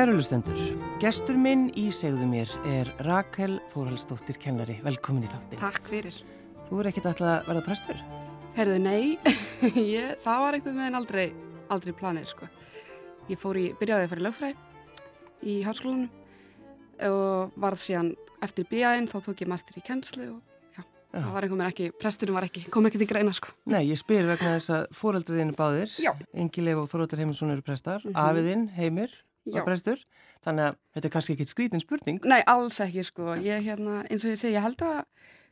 Kærulustendur, gestur minn í segðu mér er Rakel Þórhaldsdóttir kennari. Velkomin í þáttin. Takk fyrir. Þú er ekkit alltaf að verða prestur? Herðu, nei, ég, það var einhvern veginn aldrei, aldrei planið, sko. Ég fór í, byrjaði að fara í lögfræði í háskólanum og varð síðan eftir bíæðin, þá tók ég master í kennslu og já, það var einhvern veginn ekki, presturinn var ekki, kom ekki til greina, sko. Nei, ég spyr vegna þess að fóreldraðinu báðir, Engileg og Þorvaldur Heimisson eru prestar, mm -hmm. afiðinn, Heimir var prestur, þannig að þetta er kannski ekki skrítin spurning. Nei, alls ekki sko, ég hérna, eins og ég segi, ég held að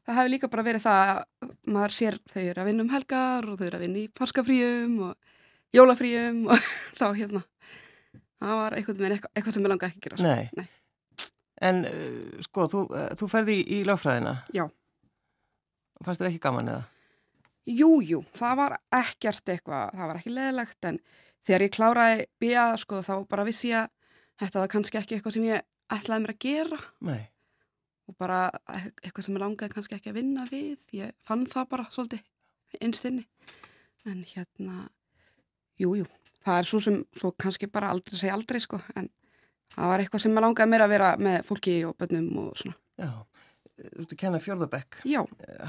það hefur líka bara verið það að maður sér þau eru að vinna um helgar og þau eru að vinna í páskafríum og jólafríum og þá hérna, það var eitthvað, eitthvað, eitthvað sem ég langa ekki að gera. Sko. Nei. Nei, en uh, sko, þú, uh, þú ferði í, í lögfræðina. Já. Fannst þér ekki gaman eða? Jú, jú, það var ekkert eitthvað, það var ekki leðilegt en þegar ég kláraði bíja sko þá bara vissi ég að þetta var kannski ekki eitthvað sem ég ætlaði mér að gera. Nei. og bara eitthvað sem ég langaði kannski ekki að vinna við. Ég fann það bara svolítið einstinni en hérna jújú, jú, það er svo sem svo kannski bara aldrei segja aldrei sko en það var eitthvað sem ég langaði mér að vera með fólki og bönnum og svona. Já, þú ert að kenna fjörðabekk Já.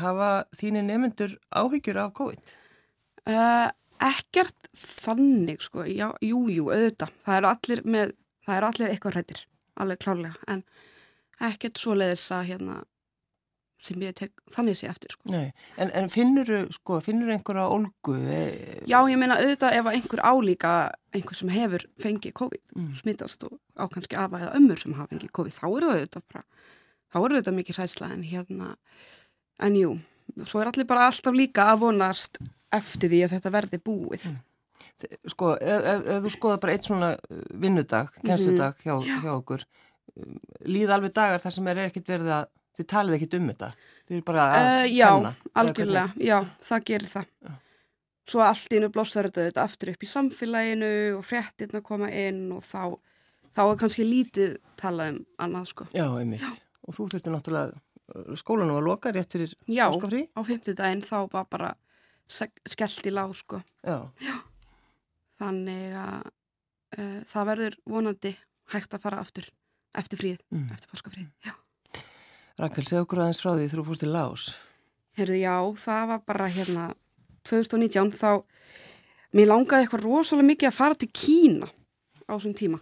Hafa þínir nefnendur áhyggjur af COVID? Uh, ekkert þannig sko, já, jú, jú, auðvitað, það eru allir með, það eru allir eitthvað hrættir, alveg klárlega, en ekkert svo leiðis að hérna sem ég tek þannig sé eftir sko. Nei, en, en finnur sko, finnur einhverja olgu? E já, ég meina auðvitað ef einhver álíka, einhver sem hefur fengið COVID, mm. smittast og ákanski afa eða ömmur sem hafa fengið COVID, þá eru auðvitað bara, þá eru auðvitað mikið hræsla en hérna, en jú, svo er allir bara alltaf líka að vonast eftir því að þetta verði búið. Mm. Sko, ef, ef, ef þú skoða bara eitt svona uh, vinnudag, kennsludag hjá, hjá okkur, um, líða alveg dagar þar sem er ekkert verið að, þið talið ekkert um þetta, þið er bara að uh, já, kenna. Já, algjörlega, já, það gerir það. Já. Svo allt innu blossar þetta aftur upp í samfélaginu og fréttirna koma inn og þá, þá er kannski lítið talað um annað, sko. Já, einmitt. Já. Og þú þurfti náttúrulega, skólanum var loka rétt fyrir? Já, á fymtudaginn þá var bara skellt í lág sko. Já. Já. Þannig að uh, það verður vonandi hægt að fara aftur eftir fríð, mm. eftir páskafríð. Já. Rakel, segð okkur aðeins frá því þú fórst í Lás. Herðu, já, það var bara hérna 2019 þá mér langaði eitthvað rosalega mikið að fara til Kína á þessum tíma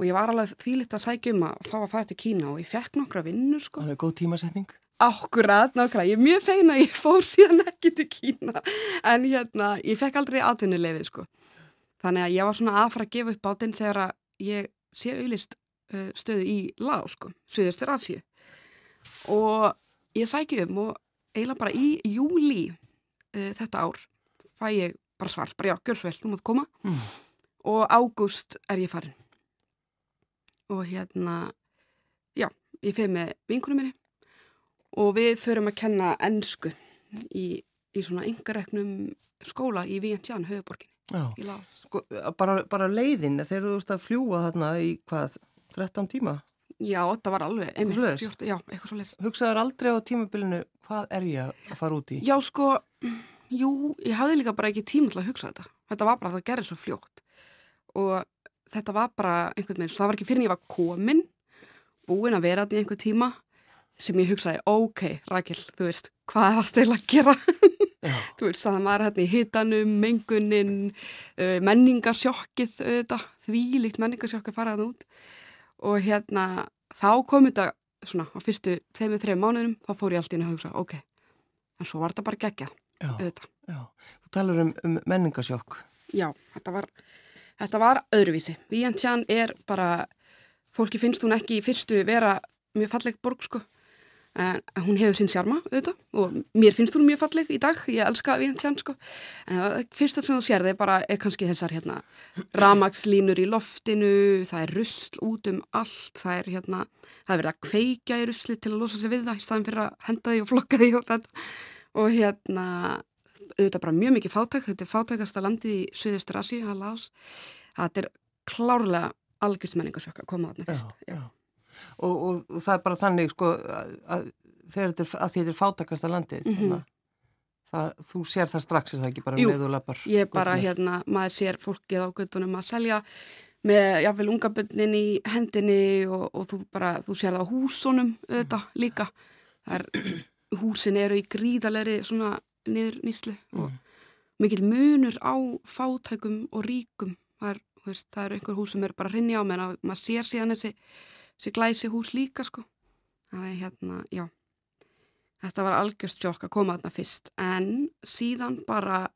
og ég var alveg fýlitt að sækja um að fá að fara til Kína og ég fekk nokkra vinnur sko. Það er góð tímasetning. Akkurat, nákvæmlega, ég er mjög feina ég fór síðan ekki til Kína en hérna, ég fekk aldrei atvinnulefið sko. Þannig að ég var svona aðfara að gefa upp átinn þegar að ég sé auðlist uh, stöðu í lág sko, Suðurstur Asju og ég sækju um og eiginlega bara í júli uh, þetta ár fæ ég bara svar, bara já, gjörsvel, þú mátt koma. Mm. og ágúst er ég farin. Og hérna já, ég feð með vinkunum minni og við förum að kenna ennsku í, í svona yngareknum skóla í Vientian, höfuborginni sko, bara, bara leiðin þegar þú veist að fljúa þarna í hvað 13 tíma? Já, það var alveg einmitt, fjórst, já, eitthvað svo leið Hugsaður aldrei á tímabilinu hvað er ég að fara út í? Já, sko, jú, ég hafði líka bara ekki tíma til að hugsa þetta. Þetta var bara að það gerði svo fljótt. Og þetta var bara einhvern veginn, það var ekki fyrir en ég var komin búin að vera þetta í einhver tíma sem ég hugsaði, ok, Rækil, þú veist, hvað var stil að gera? þú veist, það var hérna í hitanum, mengunin, menningarsjokkið, auðvitað, því líkt menningarsjokkið faraði út og hérna, þá kom þetta svona á fyrstu tveimur, þreim mánuðum, þá fór ég alltaf inn að hugsa, ok, en svo var þetta bara gegja, auðvitað. Já, þú talar um, um menningarsjokk. Já, þetta var, þetta var öðruvísi. Víantján er bara, fólki finnst hún ekki í fyrstu vera mjög falleg borg, sko en hún hefur sinn sjarma auðvitað og mér finnst hún mjög falleg í dag. Ég elska Vientiane sko. En fyrst að sem þú sér er bara er kannski þessar hérna ramagslínur í loftinu það er rusl út um allt það er hérna, það er verið að kveika í rusli til að losa sig við það í staðin fyrir að henda því og flokka því og og hérna auðvitað bara mjög mikið fátæk þetta er fátækasta landið í Suðustur Asi það er klárlega algjörðsmenningasjökk að koma þarna fyrst. Já, já og, og, og það er bara þannig sko að, að, að þetta er fátakasta landið mm -hmm. það, þú sér það strax er það ekki bara Jú, með og lappar ég bara hérna, maður sér fólkið á göttunum að selja með jáfnveil unga bönnin í hendinni og, og þú bara, þú sér það á húsunum auðvitað líka. Er, húsin eru í gríðalegri svona niður nýslu og mikil munur á fátækum og ríkum. Það er, veist, það eru einhver hús sem eru bara hrinni á menn að maður sér síðan þessi, þessi glæsi hús líka sko. Er hérna, já. Þetta var algjörst sjokk að koma þarna fyrst en síðan bara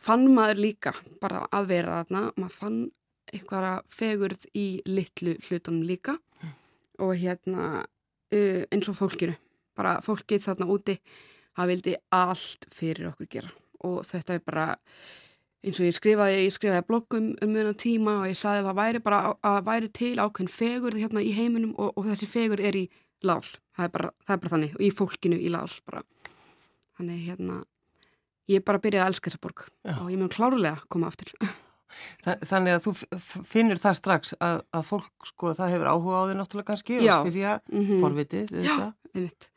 fann maður líka bara að vera þarna. Maður fann einhverja fegurð í litlu hlutunum líka og hérna uh, eins og fólkinu. Bara fólkið þarna úti, það vildi allt fyrir okkur gera og þetta er bara eins og ég skrifaði, ég skrifaði bloggum um mjög tíma og ég saði að það væri bara að það væri til ákveðin fegurð hérna í heiminum og, og þessi fegurð er í lás, það er bara, það er bara þannig og í fólkinu í lás bara þannig hérna ég bara byrjaði að elska þessa borg Já. og ég mun klárlega koma aftur Þannig að þú finnir það strax að, að fólk sko það hefur áhuga á því náttúrulega kannski Já. og spyrja mm -hmm. forvitið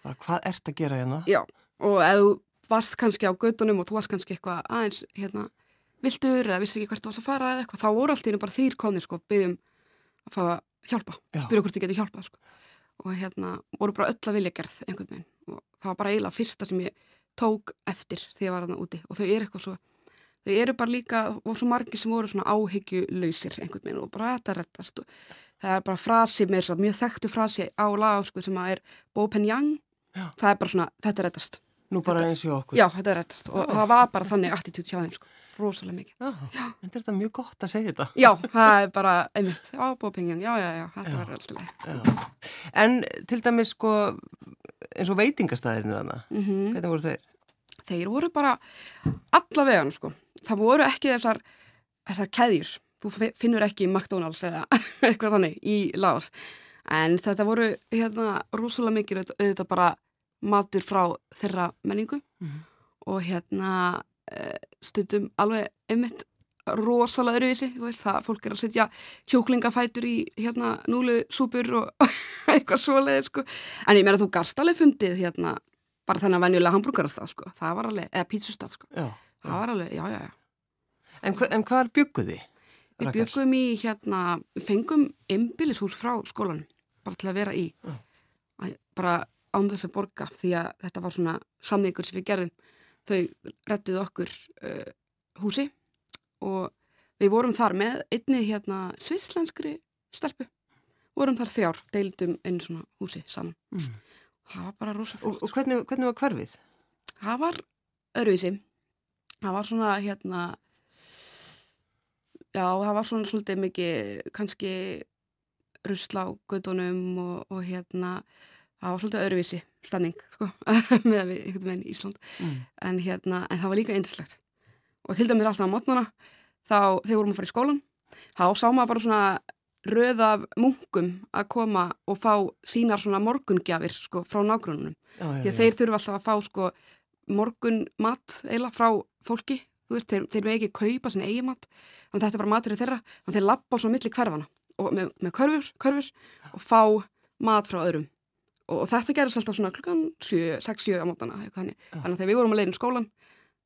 bara hvað ert að gera hérna Já, og ef þú varst kannski á gödunum og þú varst kannski eitthvað aðeins hérna, vildur eða vissi ekki hvert þú varst að fara eða eitthvað, þá voru alltaf bara þýr komnir sko, byggjum að fá að hjálpa spyrja hvort þið getur hjálpað sko. Og hérna voru bara öll að vilja gerð einhvern veginn. Og það var bara eiginlega fyrsta sem ég tók eftir því að ég var aðna úti. Og þau eru eitthvað svo þau eru bara líka, og svo margir sem voru svona áhyggjuleysir einhvern veginn og bara þetta rettast og það er bara frasi þess að mjög þekktu frasi á lagásku sem að er Bo Pen Yang það er bara svona, þetta rettast Nú bara þetta, eins og okkur. Já, þetta rettast og, og það var bara þannig attitút hjá þeim sko, rosalega mikið. Já, já. en þetta er mjög gott að segja þetta. Já, það er bara einmitt, já, Yang, já, já, já, þetta var alltaf leið En til dæmis sko eins og veitingastæðirinu þannig, mm -hmm. hvernig voru þeir? Þeir voru bara allavega, sko. Það voru ekki þessar, þessar keðjur. Þú finnur ekki McDonalds eða eitthvað þannig í Laos. En þetta voru hérna rosalega mikið auðvitað bara matur frá þeirra menningu. Mm -hmm. og hérna stundum alveg einmitt rosalega öruvísi, það fólk er að setja kjóklingafætur í hérna núlu súpur og eitthvað svoleið sko, en ég meina þú garst alveg fundið hérna bara þennan venjulega hambúrgarastað sko, það var alveg, eða pítsustað sko, já, það var alveg, já, já, já. En, en hvað bygguði? Við byggum í hérna, fengum ymbilishús frá skólanum, bara til að vera í, já. bara án þess að borga því að þetta var svona samningur sem við gerðum, þau rettuð okkur uh, húsi og við vorum þar með einni hérna svislenskri stelpu vorum þar þrjár, deildum einu svona húsi saman mm. það var bara rosa flott Og, og hvernig, hvernig var hverfið? Það var öruvísi það var svona hérna já, það var svona svolítið mikið kannski rusla á gödunum og, og hérna það var svolítið öruvísi stemning sko, með að við einhvern veginn í Ísland. Mm. en hérna, en það var líka eindislegt og til dæmis alltaf á mótnana þá, þegar vorum að fara í skólan þá sá maður bara svona röð af munkum að koma og fá sínar svona morgungjafir sko frá nágrununum því að þeir þurfa alltaf að fá sko morgunmat eila frá fólki. Veist, þeir, þeir með ekki kaupa sinni eigi mat þannig að þetta er bara maturinn þeirra. Þannig að þeir lappa á svona milli hverfana og með, með körfur, körfur og fá mat frá öðrum og, og þetta gerðist alltaf svona klukkan 6-7 á mótana þannig að þegar við vorum að leiðin skólan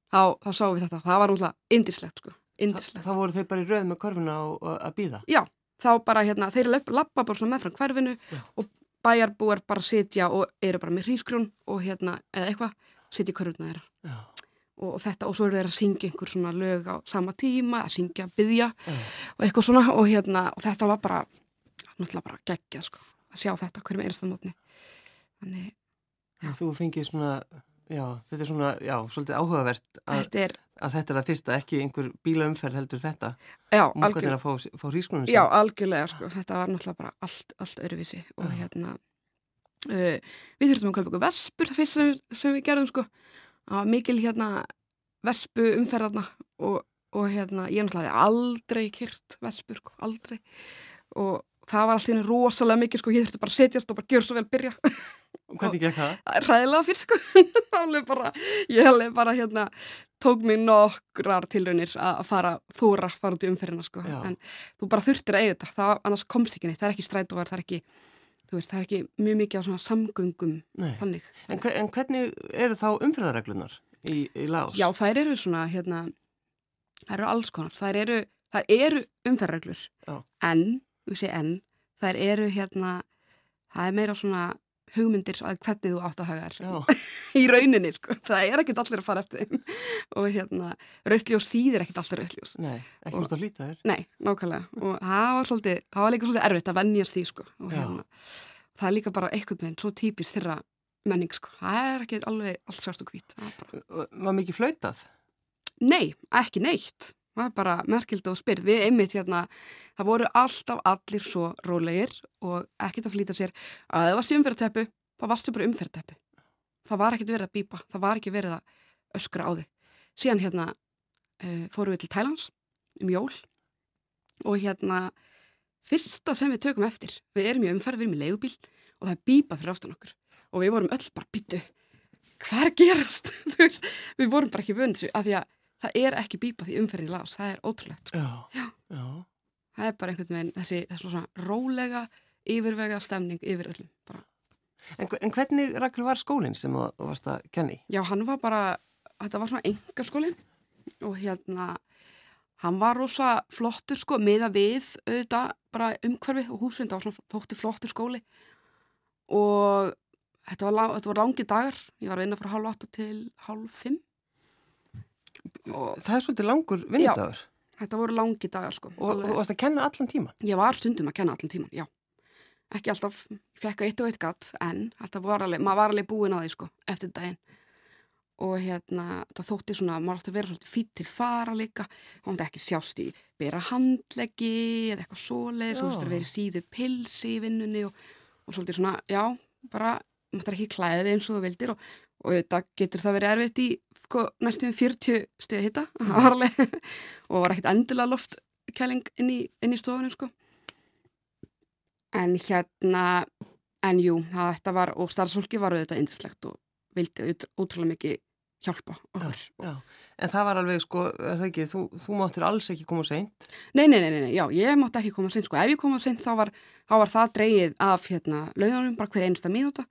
þá, þá sáum við þetta, það var náttúrulega indislegt sko, indislegt. Þá voru þeir bara í rauð með og að býða? Já, þá bara hérna, þeir lappa bara svona meðfram hverfinu Já. og bæjarbúar bara sitja og eru bara með hrískrjón og hérna, eða eitthvað, sitja í körfuna þeirra. Og, og þetta, og svo eru þeir að syngja einhver svona lög á sama tíma, að syngja, byggja og eitthvað svona og hérna, og þetta var bara, náttúrulega bara geggja sko, að sjá þetta hverjum einstaklega mótni. Þannig, Já, þú fengið svona, já, þetta er svona, já, svolítið áhugavert að þetta er, að þetta er það fyrsta, ekki einhver bílaumferð heldur þetta. Já, algjörlega. Að fá, fá hrískunum já, algjörlega, sko, þetta var náttúrulega bara allt, allt öruvísi og já. hérna, uh, við þurftum að kaupa okkur vespur það fyrst sem, sem við gerðum, sko, að mikil hérna vespu umferðarna og, og hérna, ég náttúrulega aldrei kyrt vespur, sko, aldrei og það var alltaf rosalega mikið, sko, ég þurfti bara að setjast og bara gjör svo vel byrja. Og hvernig gekk það? Það ræðilega fyrst sko, bara, ég hef bara hérna, tók mig nokkrar tilraunir að fara þóra, fara út í umferðina sko, Já. en þú bara þurftir að eiga þetta, það annars komst ekki neitt, það er ekki strætóvar, það er ekki, veist, það er ekki mjög mikið á svona samgöngum Nei. þannig. En, en hvernig eru þá umferðarreglunar í, í Lás? Já, þær eru svona, hérna, þær eru alls konar, þær eru það eru umferðarreglur Já. en, en það eru hérna það er meira svona hugmyndir að hvernig þú átt að haga þér. Í rauninni sko, það er ekkert allir að fara eftir þeim. Og hérna, rauðljós þýðir ekkert alltaf rauðljós nei, ekki út að hlýta þér. Nei, nákvæmlega. Og það var svolítið, það var líka svolítið erfitt að vennjast því sko. Og hérna, það er líka bara einhvern veginn svo típist þeirra menning sko, það er ekki alveg allt sjást og hvít, Var mikið flautað? nei, ekki neitt, það er bara merkild og spyrð, við einmitt hérna, það voru alltaf allir svo rólegir og ekkert að flýta sér að það var umferðteppu, það varstu bara umferðteppu, það var ekkert verið að bípa, það var ekki verið að öskra á þig. Síðan hérna uh, fórum við til Thailands um jól og hérna fyrsta sem við tökum eftir, við erum í umferð, við erum í leigubíl og það er bípað fyrir ástan okkur og við vorum öll bara býtu, hvað er að gerast? Við vorum bara ekki vönd af því að það er ekki bípað því umferðin lás, það er ótrúlegt. Sko. Já. Já. Það er bara einhvern veginn þessi, þessi svona rólega, yfirvega stemning yfir öllum. Bara. En, en hvernig Rakel var skólinn sem þú varst að kenni? Já, hann var bara, þetta var svona engaskóli og hérna, hann var rosa flottur sko, miða við auðvitað bara umhverfi og húsinn, það var svona þótti flottur skóli og þetta var, var langi dagar, ég var að vinna frá hálf 8 til hálf 5 og Það er svolítið langur vinnudagur þetta voru langi dagar sko. og, og varst að kenna allan tíma. Ég var stundum að kenna allan tíman, já. Ekki alltaf, ég fekk eitt og eitt gatt, en þetta var alveg, maður var alveg búin á því, sko, eftir daginn. Og hérna, það þótti svona, maður átti að vera svona fýtt til fara líka, og hann ekki sjást í bera handleggi eða eitthvað svoleið, Já. svo þú veist að vera í síðu pilsi í vinnunni og, og svolítið svona, já, bara, maður ekki klæðið eins og þú vildir og, og þetta getur það verið erfitt í sko, næstum 40 stiði hitta, og var ekkert endilega loftkæling inn í, inn í stofunum, sko. En hérna, en jú, það, þetta var, og starfsfólki var auðvitað indislegt og vildi út- ótrúlega mikið hjálpa okkur. Já. En það var alveg, sko, það ekki, þú, þú máttir alls ekki koma seint. Nei, nei, nei, nei, nei, já, ég mátti ekki koma seint, sko, ef ég koma seint þá var, þá var það dreigið af, hérna, launanum, bara hver einsta mínúta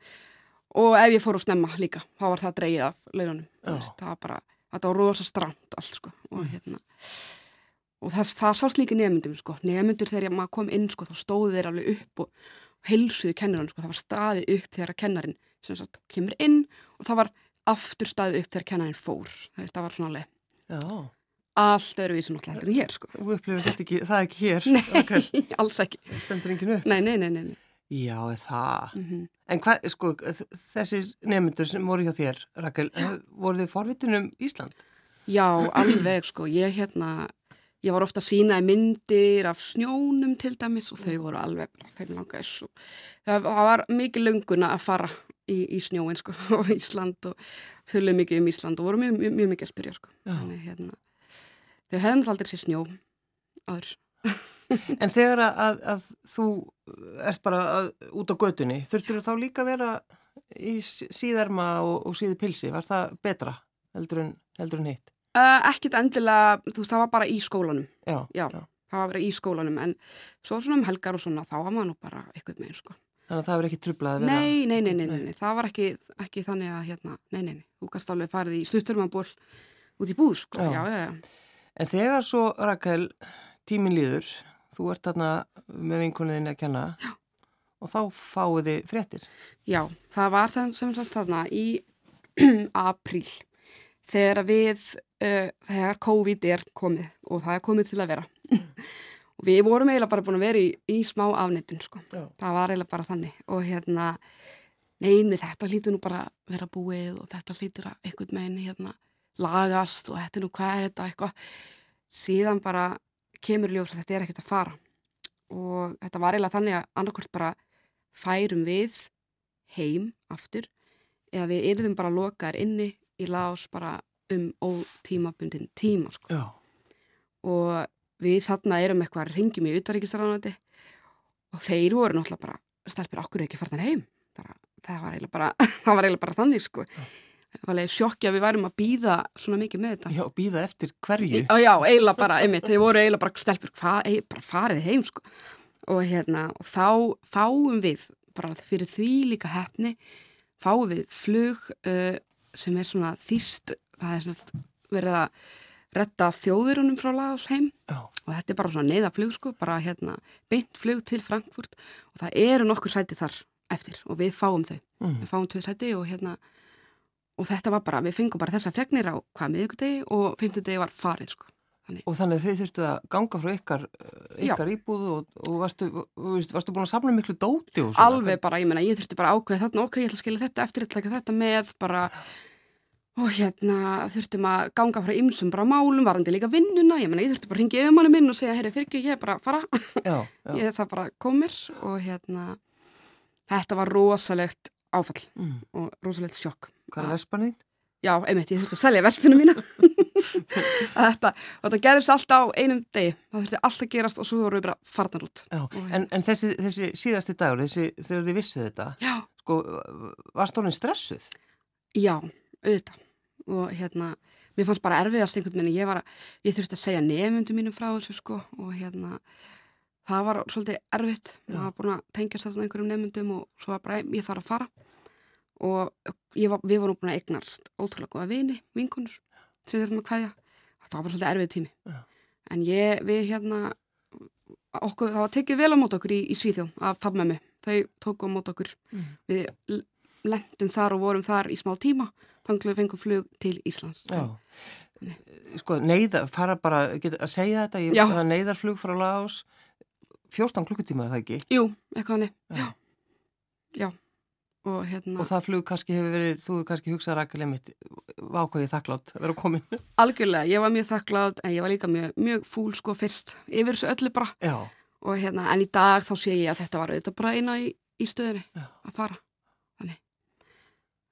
og ef ég fór úr snemma líka, þá var það dreigið af. Þú veist, það var bara, þetta var rosa stramt allt, sko, og hérna, og það, það sást líka nefnundum, sko, nefnundur þegar maður kom inn, sko, þá stóðu þeir alveg upp og, heilsuðu kennarann, sko, það var staðið upp þegar að kennarin, sem sagt, kemur inn og það var aftur staðið upp þegar kennarin fór, þetta var svona alveg Já. allt öðruvísi náttúrulega heldur en hér, sko. Þú upplifir þetta ekki, það ekki hér. Nei, Rakel. alls ekki. Stendur enginn upp. Nei, nei, nei, nei. nei. Já, það. Mm En hvað, sko, þessir nefnendur sem voru hjá þér, Rakel, voru þið forvitin um Ísland? Já, alveg, sko. Ég hérna, ég var ofta að sína í myndir af snjónum til dæmis og þau voru alveg, þeir langaði svo. Það, var mikið lönguna að fara í, í snjóin, sko, og Ísland og þullu mikið um Ísland og voru mjög, mjög, mjög mikið að spyrja, sko. Já. Þannig, hérna, þau hefðum náttúrulega aldrei sér snjó áður. En þegar að, að, að þú ert bara að, út á götunni, þurftur þá líka að vera í sí- síðarma og, og síði pilsi? Var það betra heldur en, heldur en hitt? Uh, ekkit endilega, þú veist, það var bara í skólanum. Já, Já, það var bara í skólanum, en svo svona um helgar og svona, þá var maður nú bara eitthvað með, sko. Þannig að það verður ekki trublað að vera... Nei, nei, nei, nei, nei, nei, það var ekki, ekki þannig að hérna, nei, nei, nei, þú gæst alveg farið í stutturmaból út í búð, sko, Já. já, já, já. En þegar svo, Rakel, tíminn líður, þú ert þarna með vinkunniðinni að kenna Já. og þá fáið þið fréttir. Já, það var þann sem sagt þarna í apríl þegar við, uh, þegar COVID er komið og það er komið til að vera. og við vorum eiginlega bara búin að vera í, í smá afnettun, sko. Já. Það var eiginlega bara þannig og hérna, neini, þetta hlýtur nú bara vera búið og þetta hlýtur að einhvern meginn hérna lagast og þetta nú hvað er þetta eitthvað. Síðan bara kemur ljós að þetta er ekkert að fara og þetta var eiginlega þannig að annarkvort bara færum við heim aftur eða við yrðum bara lokaðar inni í lás bara um ótímabundin tíma sko. Já. og við þarna erum eitthvað ringjum í utaríkistaránandi og þeir voru náttúrulega bara stelpir okkur ekki farðan heim bara, það var eiginlega bara, var eiginlega bara þannig sko. það sjokki að við værum að býða svona mikið með þetta Já, býða eftir hverju. Já, já, eiginlega bara, einmitt, þeir voru eiginlega bara stelpur, bara farið heim, sko. Og hérna, og þá fáum við, bara fyrir því líka hefni, fáum við flug uh, sem er svona þýst, það er svona verið að retta þjóðurunum frá Lagos heim Já. og þetta er bara svona neyðaflug sko, bara hérna beint flug til Frankfurt og það eru nokkur sæti þar eftir og við fáum þau. Mm. Við fáum tvö sæti og hérna og þetta var bara, við fengum bara þessa fregnir á hvað miðugdegi og fymtudegi var farið sko. Og þannig að þið þurftu að ganga frá ykkar, ykkar íbúðu og, og varstu, varstu, búin að safna miklu dóti og svona? Alveg bara, ég meina, ég þurfti bara ákveð þarna, ok, ég ætla að skilja þetta eftir, ég ætla ekki þetta með, bara, og hérna þurftum að ganga frá ymsum bara málum, varandi líka vinnuna, ég meina, ég þurfti bara að ringa yfir manni minn og segja, herri, fyrir ekki, ég er bara að fara, Já, já. ég það bara komir og hérna, þetta var rosalegt áfall Mm. og rosalegt sjokk. Hvað er vespanið? Já, einmitt, ég þurfti að selja vespinu mína. þetta, þetta gerist alltaf á einum degi, það þurfti alltaf að gerast og svo voru við bara farnar út. Já, Og- en, en þessi, þessi síðasti dagur, þessi, þegar þið vissu þetta, Já, sko, var stólinn stressuð? Já, auðvitað. Og hérna, mér fannst bara erfiðast einhvern veginn, ég var að, ég þurfti að segja nefnundum mínum frá þessu sko og hérna það var svolítið erfitt. Maður var búin að tengjast þarna einhverjum nefnundum og svo var bara, ég þarf að fara og var, við vorum búin að eignast ótrúlega góða vini, vinkonur sem þurftum að kveðja, þetta var bara svolítið erfið tími Já. en ég, við hérna okkur, það var tekið vel á mót okkur í, í Svíþjó af pappmömmu, þau tóku á mót okkur Mm. við l- lentum þar og vorum þar í smá tíma þannig að við fengum flug til Íslands Já. Sko, neyða, fara bara, get, að segja þetta, ég, er neyðarflug frá Laos, 14 klukkutíma er það ekki? Jú, eitthvað hannig, Já. já. Og hérna Og það flug kannski hefur verið, þú hefur kannski hugsað rækileg mitt, vákvæðið þakklátt að vera komin. algjörlega, ég var mjög þakklátt en ég var líka mjög, mjög fúl sko fyrst yfir þessu öllu bara Já, og hérna, en í dag þá sé ég að þetta var auðvitað bara eina í, í stöðinni Já. að fara, þannig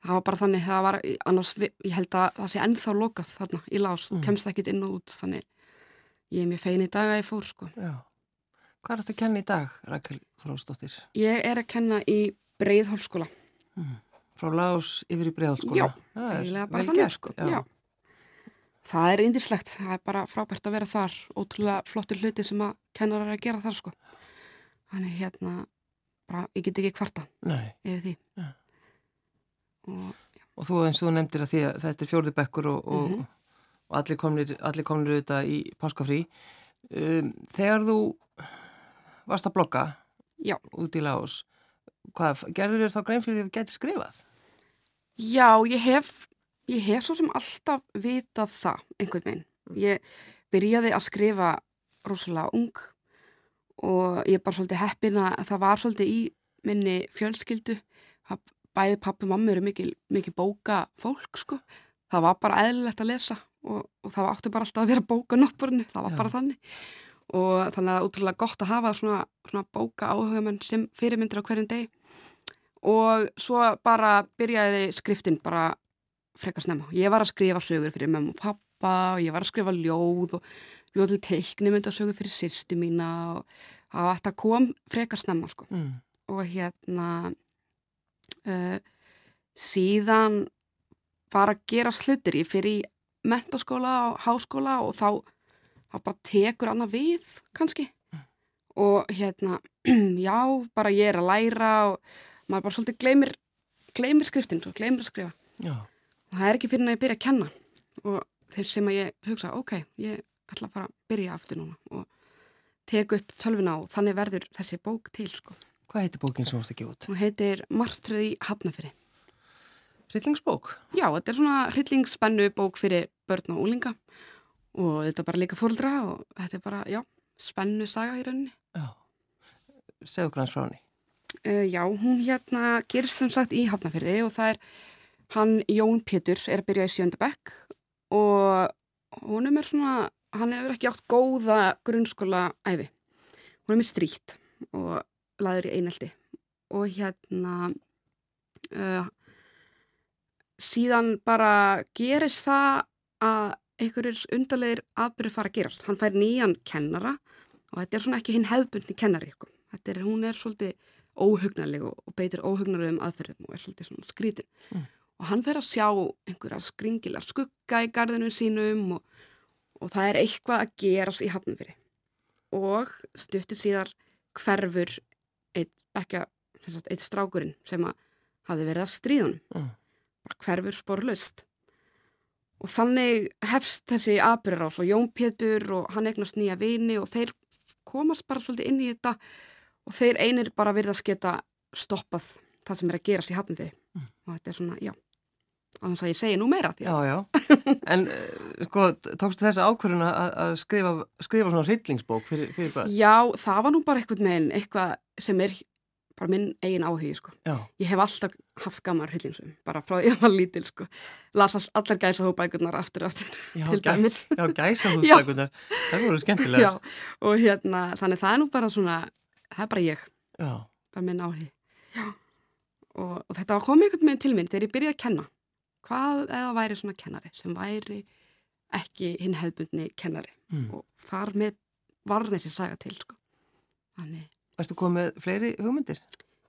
það var bara þannig, það var annars, ég held að það sé ennþá lokað þarna í lás, Mm. kemst ekkit inn og út þannig, ég er mjög fein í dag að ég fór sko já. Hvað er þetta að kenna í dag, Rækkel Þrósdóttir? ég er að kenna í Breiðhólskóla Frá Laos yfir í Breiðhalskóla? Já, eiginlega bara þannig sko Já. já. það er indislegt, það er bara frábært að vera þar ótrúlega flottir hluti sem að kennarar er að gera þar sko þannig hérna, bara, ég get ekki kvarta Nei. yfir því Já. og Og þú eins og þú nefndir að því að þetta er fjórði bekkur og, og, Mhm. og allir komnir, allir komnir auðvitað í páskafrí. Um, þegar þú varst að blogga Já. út í Laos, hvað, gerður þér þá grein fyrir því að þú gæti skrifað? já, ég hef ég hef svo sem alltaf vitað það einhvern veginn. Ég byrjaði að skrifa rosalega ung og ég er bara svolítið heppin að það var svolítið í minni fjölskyldu. Bæði pappi og mamma eru mikil, mikil bóka fólk sko. Það var bara eðlilegt að lesa og, og það áttu bara alltaf að vera bóka noppurinni, það var Já. bara þannig og þannig að það er útrúlega gott að hafa svona, svona bóka áhugamenn sem fyrirmyndir á hverjum degi og svo bara byrjaði skriftin bara frekar snemma. Ég var að skrifa sögur fyrir mömmu og pappa og ég var að skrifa ljóð og ljóð til teiknumyndasögur fyrir sýstu mína og það þetta kom frekar snemma sko Mm. og hérna uh, síðan var að gera slutir ég fyrir í mentaskóla og háskóla og þá, þá bara tekur annað við kannski og hérna já, bara ég er að læra og maður bara svolítið gleymir gleymir skriftin, svo gleymir að skrifa Já, og það er ekki fyrir en að ég byrja að kenna og þeir sem að ég hugsa ok, ég ætla að fara að byrja aftur núna og teka upp tölvuna og þannig verður þessi bók til sko. hvað heitir bókin sem þú varst að gefa út? Hún heitir Martröð í Hafnafyrir. Rillingsbók? Já, þetta er svona hryllingspennu bók fyrir börn og úlinga og þetta er bara líka fóldra og þetta er bara, já, spennu saga í rauninni. Já. Segðu granns frá henni. Uh, já, hún hérna gerist sem sagt í Hafnafyrði og það er hann Jón Pétur er að byrja í sjöndabekk og honum er svona, hann hefur ekki átt góða grunnskóla æfi. Hún er með strít og laður í einelti og hérna uh, síðan bara gerist það að einhverjir undarlegir atbyrðir fara að gerast. Hann fær nýjan kennara og þetta er svona ekki hinn hefðbundni kennari. Sko. Þetta er, hún er svolítið óhugnarleg og, beitir óhugnarlegum aðferðum og er svolítið svona skrítin. Mm. Og hann fer að sjá einhverja skringilega skugga í gardinu sínum og, og það er eitthvað að gerast í hafnumfyrir. Og stuttur síðar hverfur eitt, ekki, eitt strákurinn sem að hafi verið að stríðunum Mm. hverfur sporlaust og þannig hefst þessi aðbyrjarás og Jón Pétur og hann eignast nýja vini og þeir komast bara svolítið inn í þetta og þeir einir bara virðast geta stoppað það sem er að gerast í hafnfyrir mm. og þetta er svona, já á þess að ég segi nú meira því Já, já, en sko, tókstu þessa ákvörðuna að skrifa, skrifa svona hryllingsbók fyrir, fyrir börn? Já, það var nú bara eitthvað með einn, eitthvað sem er bara minn eigin áhugi, sko. Ég hef alltaf haft gammar hryllingsum, bara frá því að ég var lítil, sko. Lasa allar gæsa hópækurnar aftur aftur, já, til dæmis. Já, gæsa hópækurnar, það voru skemmtilega. Og hérna, þannig það er nú bara svona, það er bara ég, já. bara minn áhugi. Og, og þetta var komið einhvern veginn til minn þegar ég byrjaði að kenna. Hvað eða væri svona kennari sem væri ekki hinn hefðbundni kennari Mm. og þar með var þessi saga til, sko. Þannig Erstu komið fleiri hugmyndir?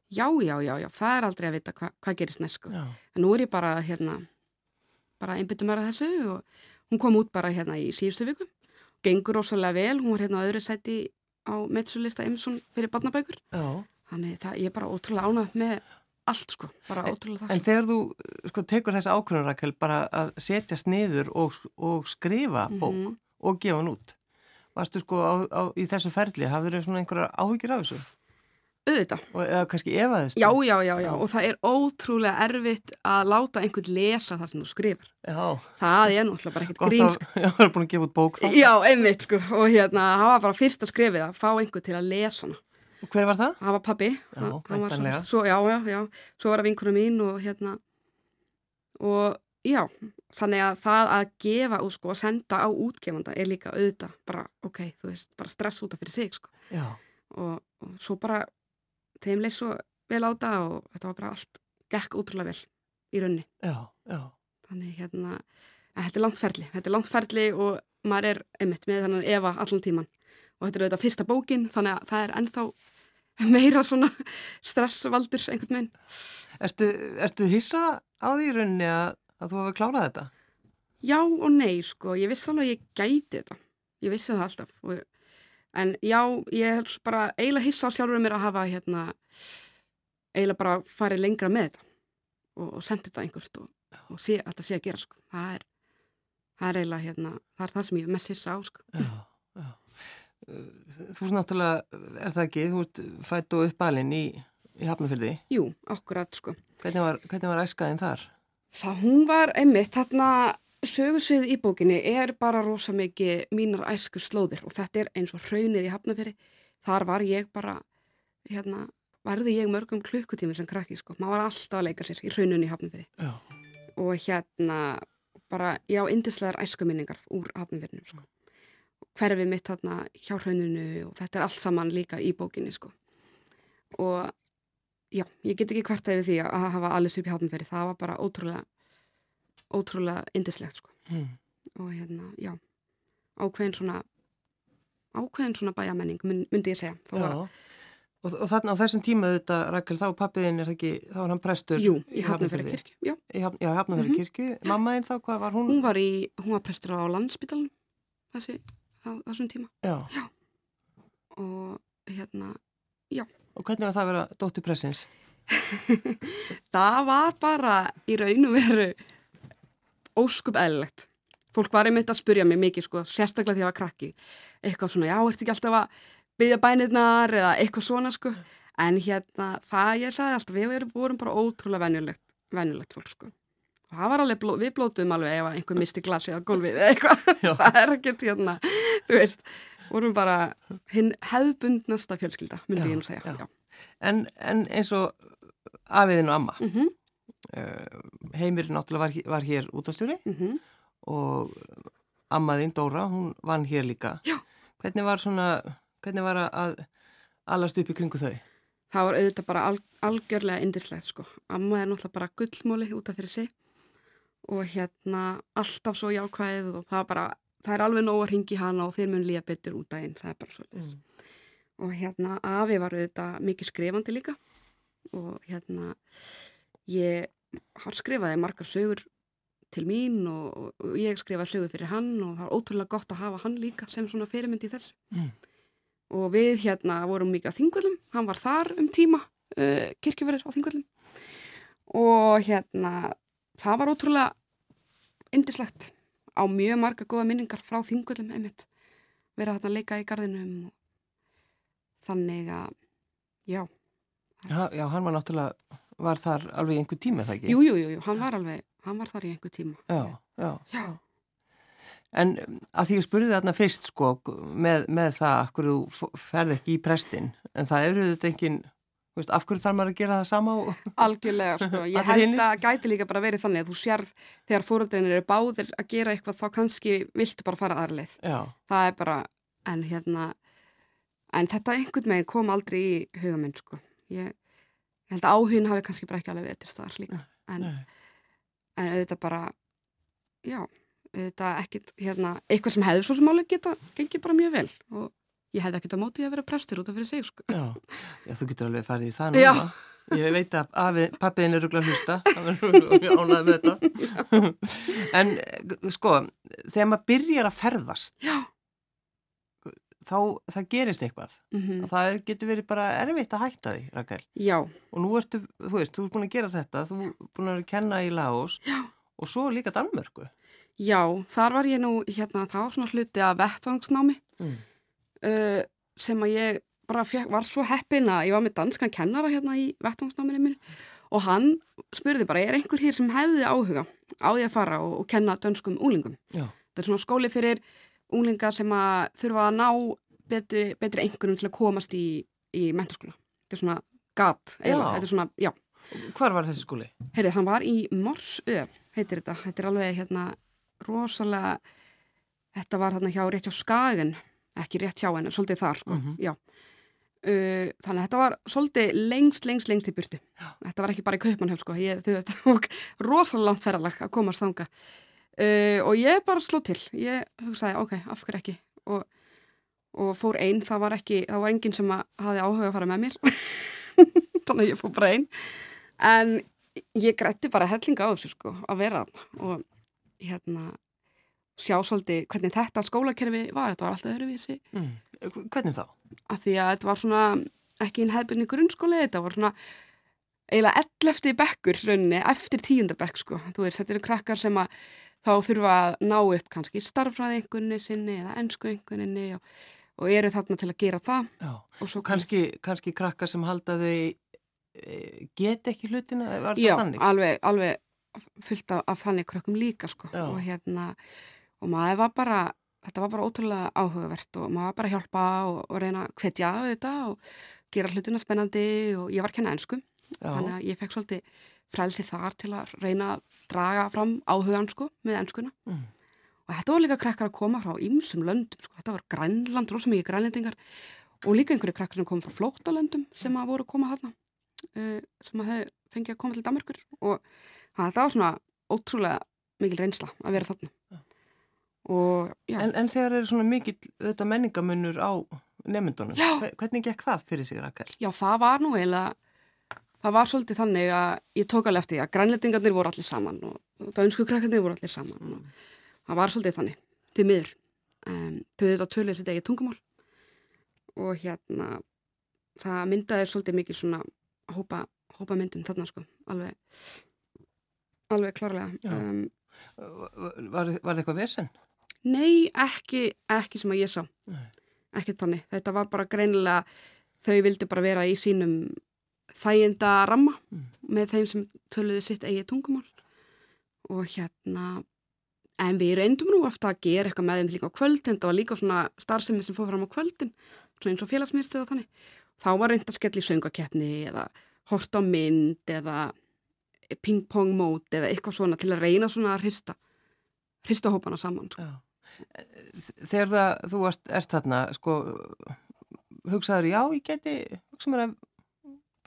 Já, já, já, já, það er aldrei að vita hva, hvað gerist næst sko. Já. En nú er ég bara hérna, bara einbyttum mér að þessu og hún kom út bara hérna í síðustu viku. Gengur rosalega vel, hún var hérna á öðru sæti á metsulista Emsson fyrir barnabækur. Já. Þannig það, ég er bara ótrúlega ánað með allt sko, bara ótrúlega En það. þegar þú sko, tekur þessa ákvörðun Rakel bara að setjast niður og, og skrifa bók Mhm. og gefa hann út varstu sko á, á, í þessu ferli hafður þau svona einhverjar áhyggjur af þessu Auðvitað, og eða kannski efaðist já, já, já, já, og það er ótrúlega erfitt að láta einhvern lesa það sem þú skrifar. já Það er náttúrulega bara ekkert gott grín að sko. já, það er búin að gefa út bók þá Já, einmitt sko, og hérna, það var bara fyrsta skrifið að fá einhvern til að lesa hana. og hver var það? Það var pabbi. Já, svo, já, já, já. Svo var það vinkuna mín og hérna, og já, þannig að það að gefa og sko að senda á útgefanda er líka auðvitað, bara, ok, þú veist, bara stress út af fyrir sig, sko. Og, og svo bara, þeim leið svo vel á það og þetta var bara allt, gekk útrúlega vel í raunni. já, já Þannig hérna, að þetta er langt ferli, þetta er langt ferli og maður er einmitt með þannig Eva allan tíman og þetta er auðvitað fyrsta bókin þannig að það er ennþá meira svona stressvaldur einhvern veginn. Ertu, ertu hissa á því í rauninni að, að þú hafi klárað þetta? Já og nei sko, ég vissi alveg að ég gæti þetta, ég vissi það alltaf og, en já, ég er bara eiginlega hissa á sjálfur mér að hafa hérna eiginlega bara farið lengra með þetta og, og sendið þetta einhvert og, og sé að þetta sé að gera sko, það er það er eiginlega hérna, það er það sem ég mest hissa á sko. Já, já. Þú er náttúrulega, er það ekki, þú ert fætt og uppalinn í, í Hafnafjörði. Jú, akkurat sko. Hvernig var, hvernig var æskaðin þar? Það hún var einmitt, þarna sögursvið í bókinni er bara rosa mikið mínar æsku slóðir og þetta er eins og hraunið í Hafnafjörði. Þar var ég bara, hérna, varði ég mörgum klukkutími sem krakki sko. Maður var alltaf að leika sér í hraununni í Hafnafjörði Já. og hérna bara, já, indislegar æskuminningar úr Hafnafjörðinum sko. Hverfið mitt þarna hjá hrauninu og þetta er allt saman líka í bókinni sko. Og já, ég get ekki hvert að við því að hafa allir upp í Hafnafjörði. Það var bara ótrúlega ótrúlega indislegt sko Mm. og hérna, já ákveðin svona ákveðin svona bæjamenning myndi ég segja Já. var, Og, og þarna á þessum tíma þetta, Rakel, þá pappiðin er ekki, þá var hann prestur jú, í Hafnafjörði kirkju já, Í Hafn- Já, Hafnafjörði Mhm. kirkju. Mamma einn þá, hvað var hún? hún var í, hún var prestur á landsbytalan þessi, á þessum tíma Já. og hérna, Og hvernig var það að vera dóttir pressins? það var bara í raun og veru óskup eðlilegt. Fólk var einmitt að spurja mig mikið sko, sérstaklega því að ég var krakki. Eitthvað svona, já, ertu ekki alltaf að byggja bænirnar? eða eitthvað svona sko. En hérna, það ég sagði alltaf við vorum bara ótrúlega venjulegt venjulegt fólk sko. Og það var alveg, bló, við blótuðum alveg ef einhver misti glasi á gólfið eða eitthvað. Það er ekkert hérna, þú veist vorum bara hinn hefðbundnasta fjölskylda, myndi Já, ég nú segja. En, en eins og afiðin og amma, Mm uh, Heimir náttúrulega var, hér- var hér útastjóri -hmm. og ammaðinn Dóra, hún vann hér líka. Já. Hvernig var svona, hvernig var að- alast upp í kringu þau? það var auðvitað bara al, algjörlega indislegt sko. Amma er náttúrulega bara gullmóli út af fyrir sig og hérna alltaf svo jákvæðið og það, er bara, það er alveg nóg að ringi hana og þeir mun líða betur út daginn, það er bara svo Mm. og hérna Afi var auðvitað mikið skrifandi líka. Og hérna ég hann skrifaði margar sögur til mín og, og ég skrifaði sögur fyrir hann og það var ótrúlega gott að hafa hann líka sem svona fyrirmynd í þessu. Mm. og við hérna vorum mikið á þingvöldum, hann var þar um tíma uh, kirkjuverðir á þingvöldum og hérna það var ótrúlega indislegt á mjög marga góða minningar frá þingvöldum einmitt vera þarna að leika í gardinum þannig að já, Já, já, hann var náttúrulega, var þar alveg einhver tíma, það ekki? jú, jú, jú, hann var alveg hann var þar í einhver tíma Já, já. Já. En um, að því ég spurði þarna fyrst, sko, með, með það, hverju þú f- ferð ekki í prestin, en það eru þetta engin, þú veist, af hverju þarf maður að gera það sama og... Algjörlega, sko. Ég held að gæti líka bara verið þannig að þú sérð þegar fóreldrinir eru báðir að gera eitthvað þá kannski viltu bara fara. Já, Það er bara, en hérna, en þetta einhvern veginn kom aldrei í huga minn, sko. Ég, ég held að áhugin hafi kannski bara ekki alveg verið til staðar líka. En, en auðvitað bara, já, auðvitað ekkit, hérna, eitthvað sem hefði svo sem alveg geta, gengið bara mjög vel og ég hefði ekkit á móti að vera prestur út af fyrir sig, sko. Já, já, þú getur alveg farið í það Já. núna. Ég veit að afi, pappiðin er ruggla að hlusta, er mjög ánægð með þetta. en eh, sko, þegar maður byrjar að ferðast, Já. þá það gerist eitthvað. Mm Og það er, getur verið bara erfitt að hætta því, Rakel. Já, Og nú ertu, þú veist, þú ert búin að gera þetta, þú ert búin að kenna í Laos Já. og svo líka Danmörku. Já, þar var ég nú, hérna, það var svona hluti af vettvangsnámi Mm. Uh, sem að ég bara fekk, var svo heppin að ég var með danskan kennara hérna í vettvangsnáminu minn og hann spurði bara, er einhver hér sem hefði áhuga á því að fara og, og kenna dönskum úlingum? Já. Þetta er svona skóli fyrir úlinga sem að þurfa að ná betri, betri einhverjum til að komast í, í mentaskóla. Þetta er svona gat, eiginlega, Já. þetta er svona, já. Hvar var þessi skóli? Heyrið, hann var í Morsö, heitir þetta. Þetta er alveg hérna rosalega, þetta var þarna hjá rétt hjá Skagen, ekki rétt hjá henni, svolítið þar sko, Mhm. já. Uh, þannig að þetta var svolítið lengst, lengst, lengst í burti. Já. Þetta var ekki bara í Kaupmannhöf sko, ég, þau veit, og rosalega langt ferralag að komast þanga. Uh, og ég bara sló til, ég hugsaði, ok, af hverju ekki, og, og fór einn, það var ekki, það var enginn sem hafi áhuga að fara með mér, þannig að ég fór bara einn. En ég grætti bara hellinga á þessu sko að vera þarna og hérna sjá svolítið hvernig þetta skólakerfi var, þetta var alltaf öðruvísi Mm. Hvernig þá? af því að þetta var svona ekki einn hefðbyrni grunnskóli, þetta var svona eiginlega 11. bekkur rauninni eftir tíunda bekk sko, þú veist, þetta eru krakkar sem að þá þurfa að ná upp kannski starffræði einhvernig sinni eða ennsku einhverninni og, og eru þarna til að gera það Já. og svo Kanski, kannski krakkar sem halda þau e, get ekki hlutina, var Já, það þannig? alveg, alveg fullt af, af þannig krökkum líka sko Já. og hérna og maður var bara, þetta var bara ótrúlega áhugavert og maður var bara að hjálpa og, og reyna að hvetja þetta og gera hlutina spennandi og ég var að kenna ennsku Já. þannig að ég fekk svolítið frælsi þar til að reyna að draga fram áhugan sko með ennskuna Mm. og þetta var líka krakkar að koma frá ýmsum löndum sko, þetta var grænland, rosa mikið grænlendingar og líka einhverju krakkar sem kom frá flóttalöndum sem að voru að koma hana uh, sem að hefði fengið að koma til Danmarkur og að þetta var svona ótrúlega mikil reynsla að vera þarna og En, en þegar er svona mikill þetta menningamunur á nefndunum, hvernig gekk það fyrir sig Rakel? já það var nú eiginlega það var svolítið þannig að ég tók alveg eftir að grænlendingarnir voru allir saman og, og dönsku krakkarnir voru allir saman og það var svolítið þannig, til miður um, þau þetta töluðu sitt eigið tungumál og hérna það myndaði svolítið mikið svona hópa, hópa myndum þarna sko alveg alveg klárlega Já. um, Var, var það eitthvað vesen? Nei, ekki, ekki sem að ég sá. Nei. Ekki þannig. Þetta var bara greinilega, þau vildi bara vera í sínum þæginda ramma Mm. með þeim sem töluðu sitt eigið tungumál. Og hérna, en við reyndum nú ofta að gera eitthvað með þeim líka á kvöldin. Það var líka svona starfsemi sem fór fram á kvöldin, svona eins og félagsmýrstu og þannig. Þá var reynd að skella í söngakeppni eða hort á mynd eða ping-pong mót eða eitthvað svona til að reyna svona að hrista, hrista hópana saman. Sko. Já. Þegar það, þú ert, ert þarna, sko, hugsaður, já, ég geti, hugsa mér að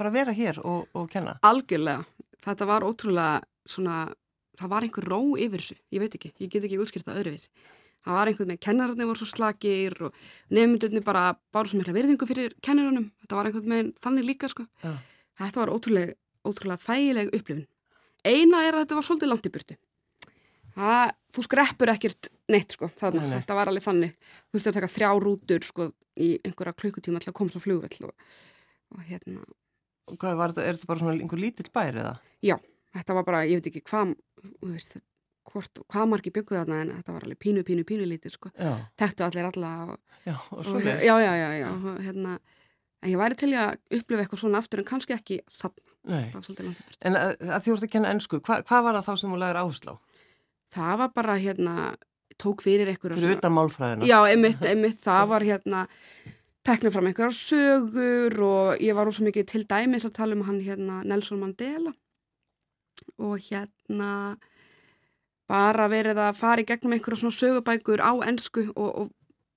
bara vera hér og, og kenna. Algjörlega. Þetta var ótrúlega svona, það var einhver ró yfir þessu. Ég veit ekki, ég get ekki útskýrt það öðruvís. Það var einhvern með kennararnir voru svo slakir og nefndunni bara báru svo mikla verðingu fyrir kennarunum. Þetta var einhvern með þannig líka, sko. Já. Þetta var ótrúlega, ótrúlega þægileg upplifun. Eina er að þetta var svolítið langt í burti. Það, þú skreppur ekkert neitt, sko, þarna. Nei, nei. Þetta var alveg þannig. Þú þurfti að taka þrjá rútur, sko, í einhverja klukkutíma til að koma svo flugvell og, og hérna, Og Hvað var þetta, er þetta bara svona einhver lítill bær eða? Já, þetta var bara, ég veit ekki hvað, veist, hvort, hvað margi bygguð þarna en þetta var alveg pínu, pínu, pínu lítið sko. Tektu allir alla og, já, og svo leis. já, já, já, já, og, hérna, en ég væri til að upplifa eitthvað svona aftur en kannski ekki þarna, Nei. það var svolítið langt í burtu. En að, að því voruð að kenna ennsku, hva, hvað var það þá sem þú lagðir áherslu á? Það var bara, hérna, tók fyrir eitthvað Fyrir utan málfræðina? Já, einmitt, einmitt, það var hérna tekna fram einhverjar sögur og ég var úr mikið til dæmis að tala um hann hérna Nelson Mandela. Og hérna bara verið að fara í gegnum einhverja svona sögubækur á ennsku og, og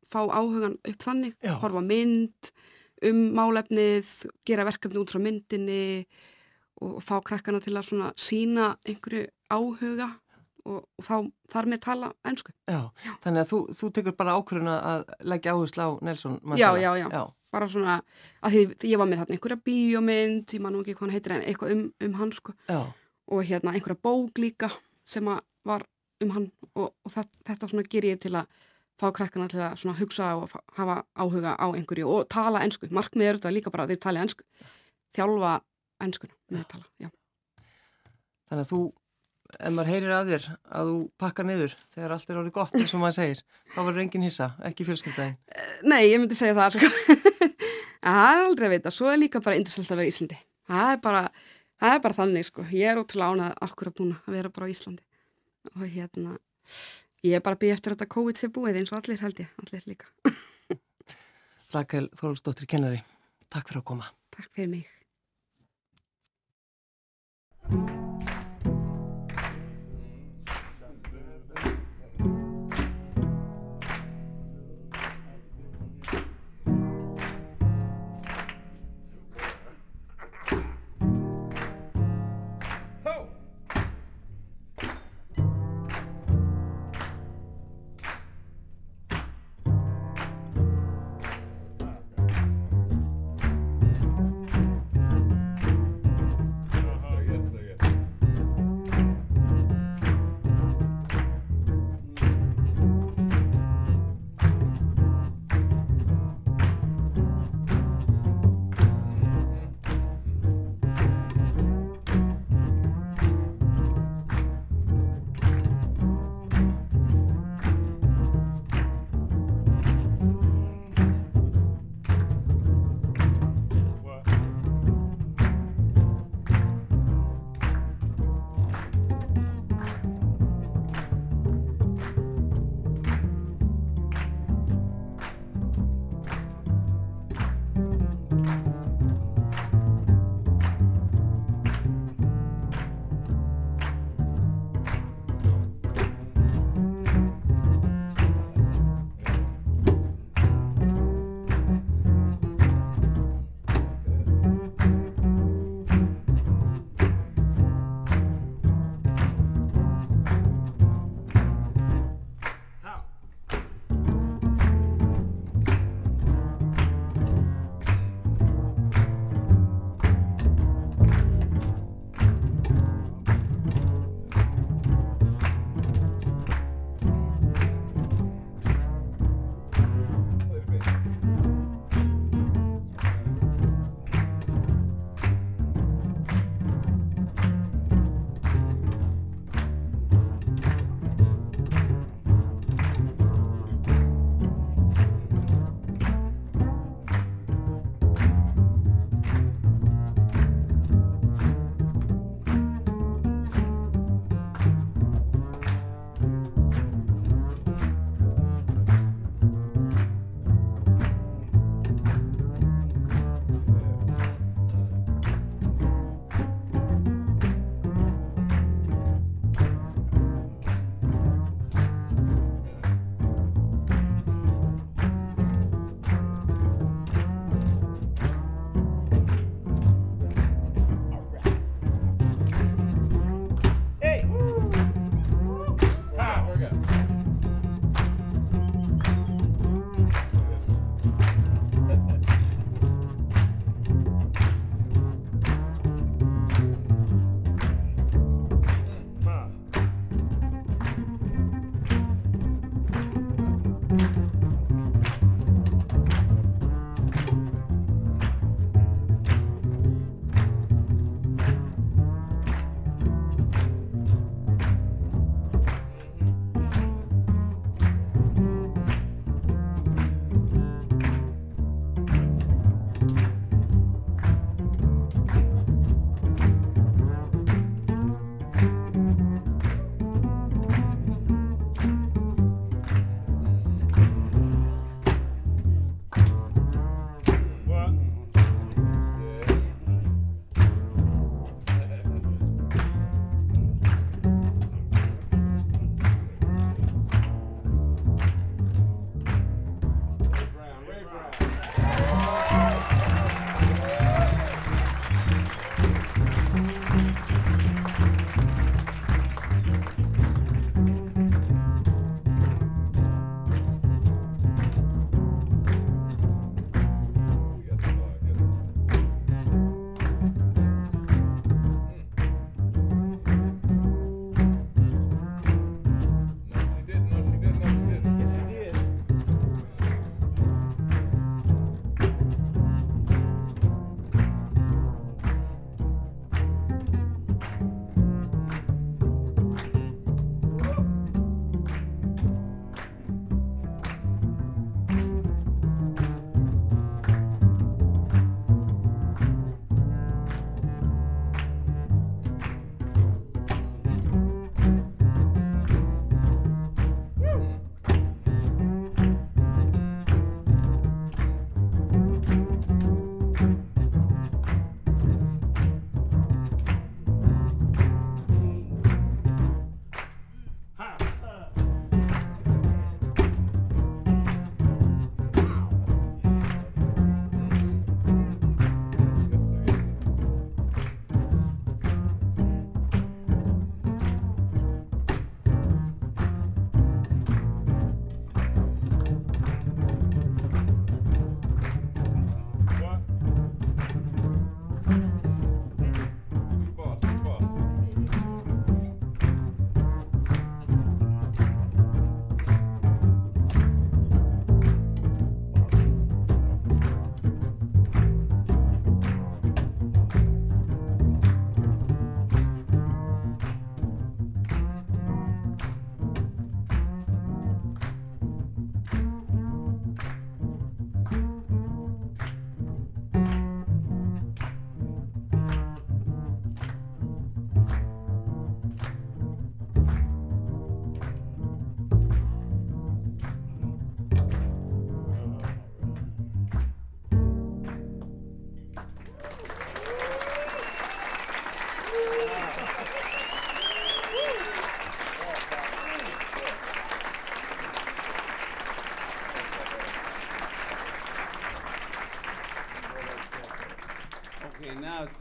fá áhugan upp þannig, Já. horfa mynd um málefnið, gera verkefni út frá myndinni og fá krakkana til að svona sína einhverju áhuga og, og þá þar með tala ennsku. Já, þannig að þú, þú tekur bara ákvörðuna að leggja áherslu á Nelson Já, Mandela. já, já. já. bara svona, að því því ég var með þarna einhverja bíómynd, ég man nú ekki hvað hann heitir en eitthvað um, um hann sko Já, og hérna einhverja bók líka sem var um hann og, og það, þetta svona ger ég til að fá krakkana til að svona hugsa og fa- hafa áhuga á einhverju og tala ennsku, markmið er þetta líka bara að þeir tala ennsku, þjálfa ennskuna með að tala, já. þannig að þú, ef maður heyrir af þér að þú pakkar niður þegar allt er orðið gott, eins og maður segir, þá verður engin hissa, ekki fjölskyldaðin. Nei, ég myndi segja það sko. Það er aldrei að vita, svo er líka bara indislegt að vera í Íslandi. Það er bara, það er bara þannig sko. Ég er ótrúlega ánað akkurat núna að vera bara á Íslandi. Og hérna, ég er bara að byggja eftir þetta COVID sé búið eins og allir held ég, allir líka. Rakel Þorvaldsdóttir kennari, takk fyrir að koma. Takk fyrir mig.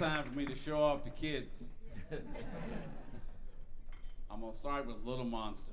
Time for me to show off the kids. I'm gonna start with Little Monster.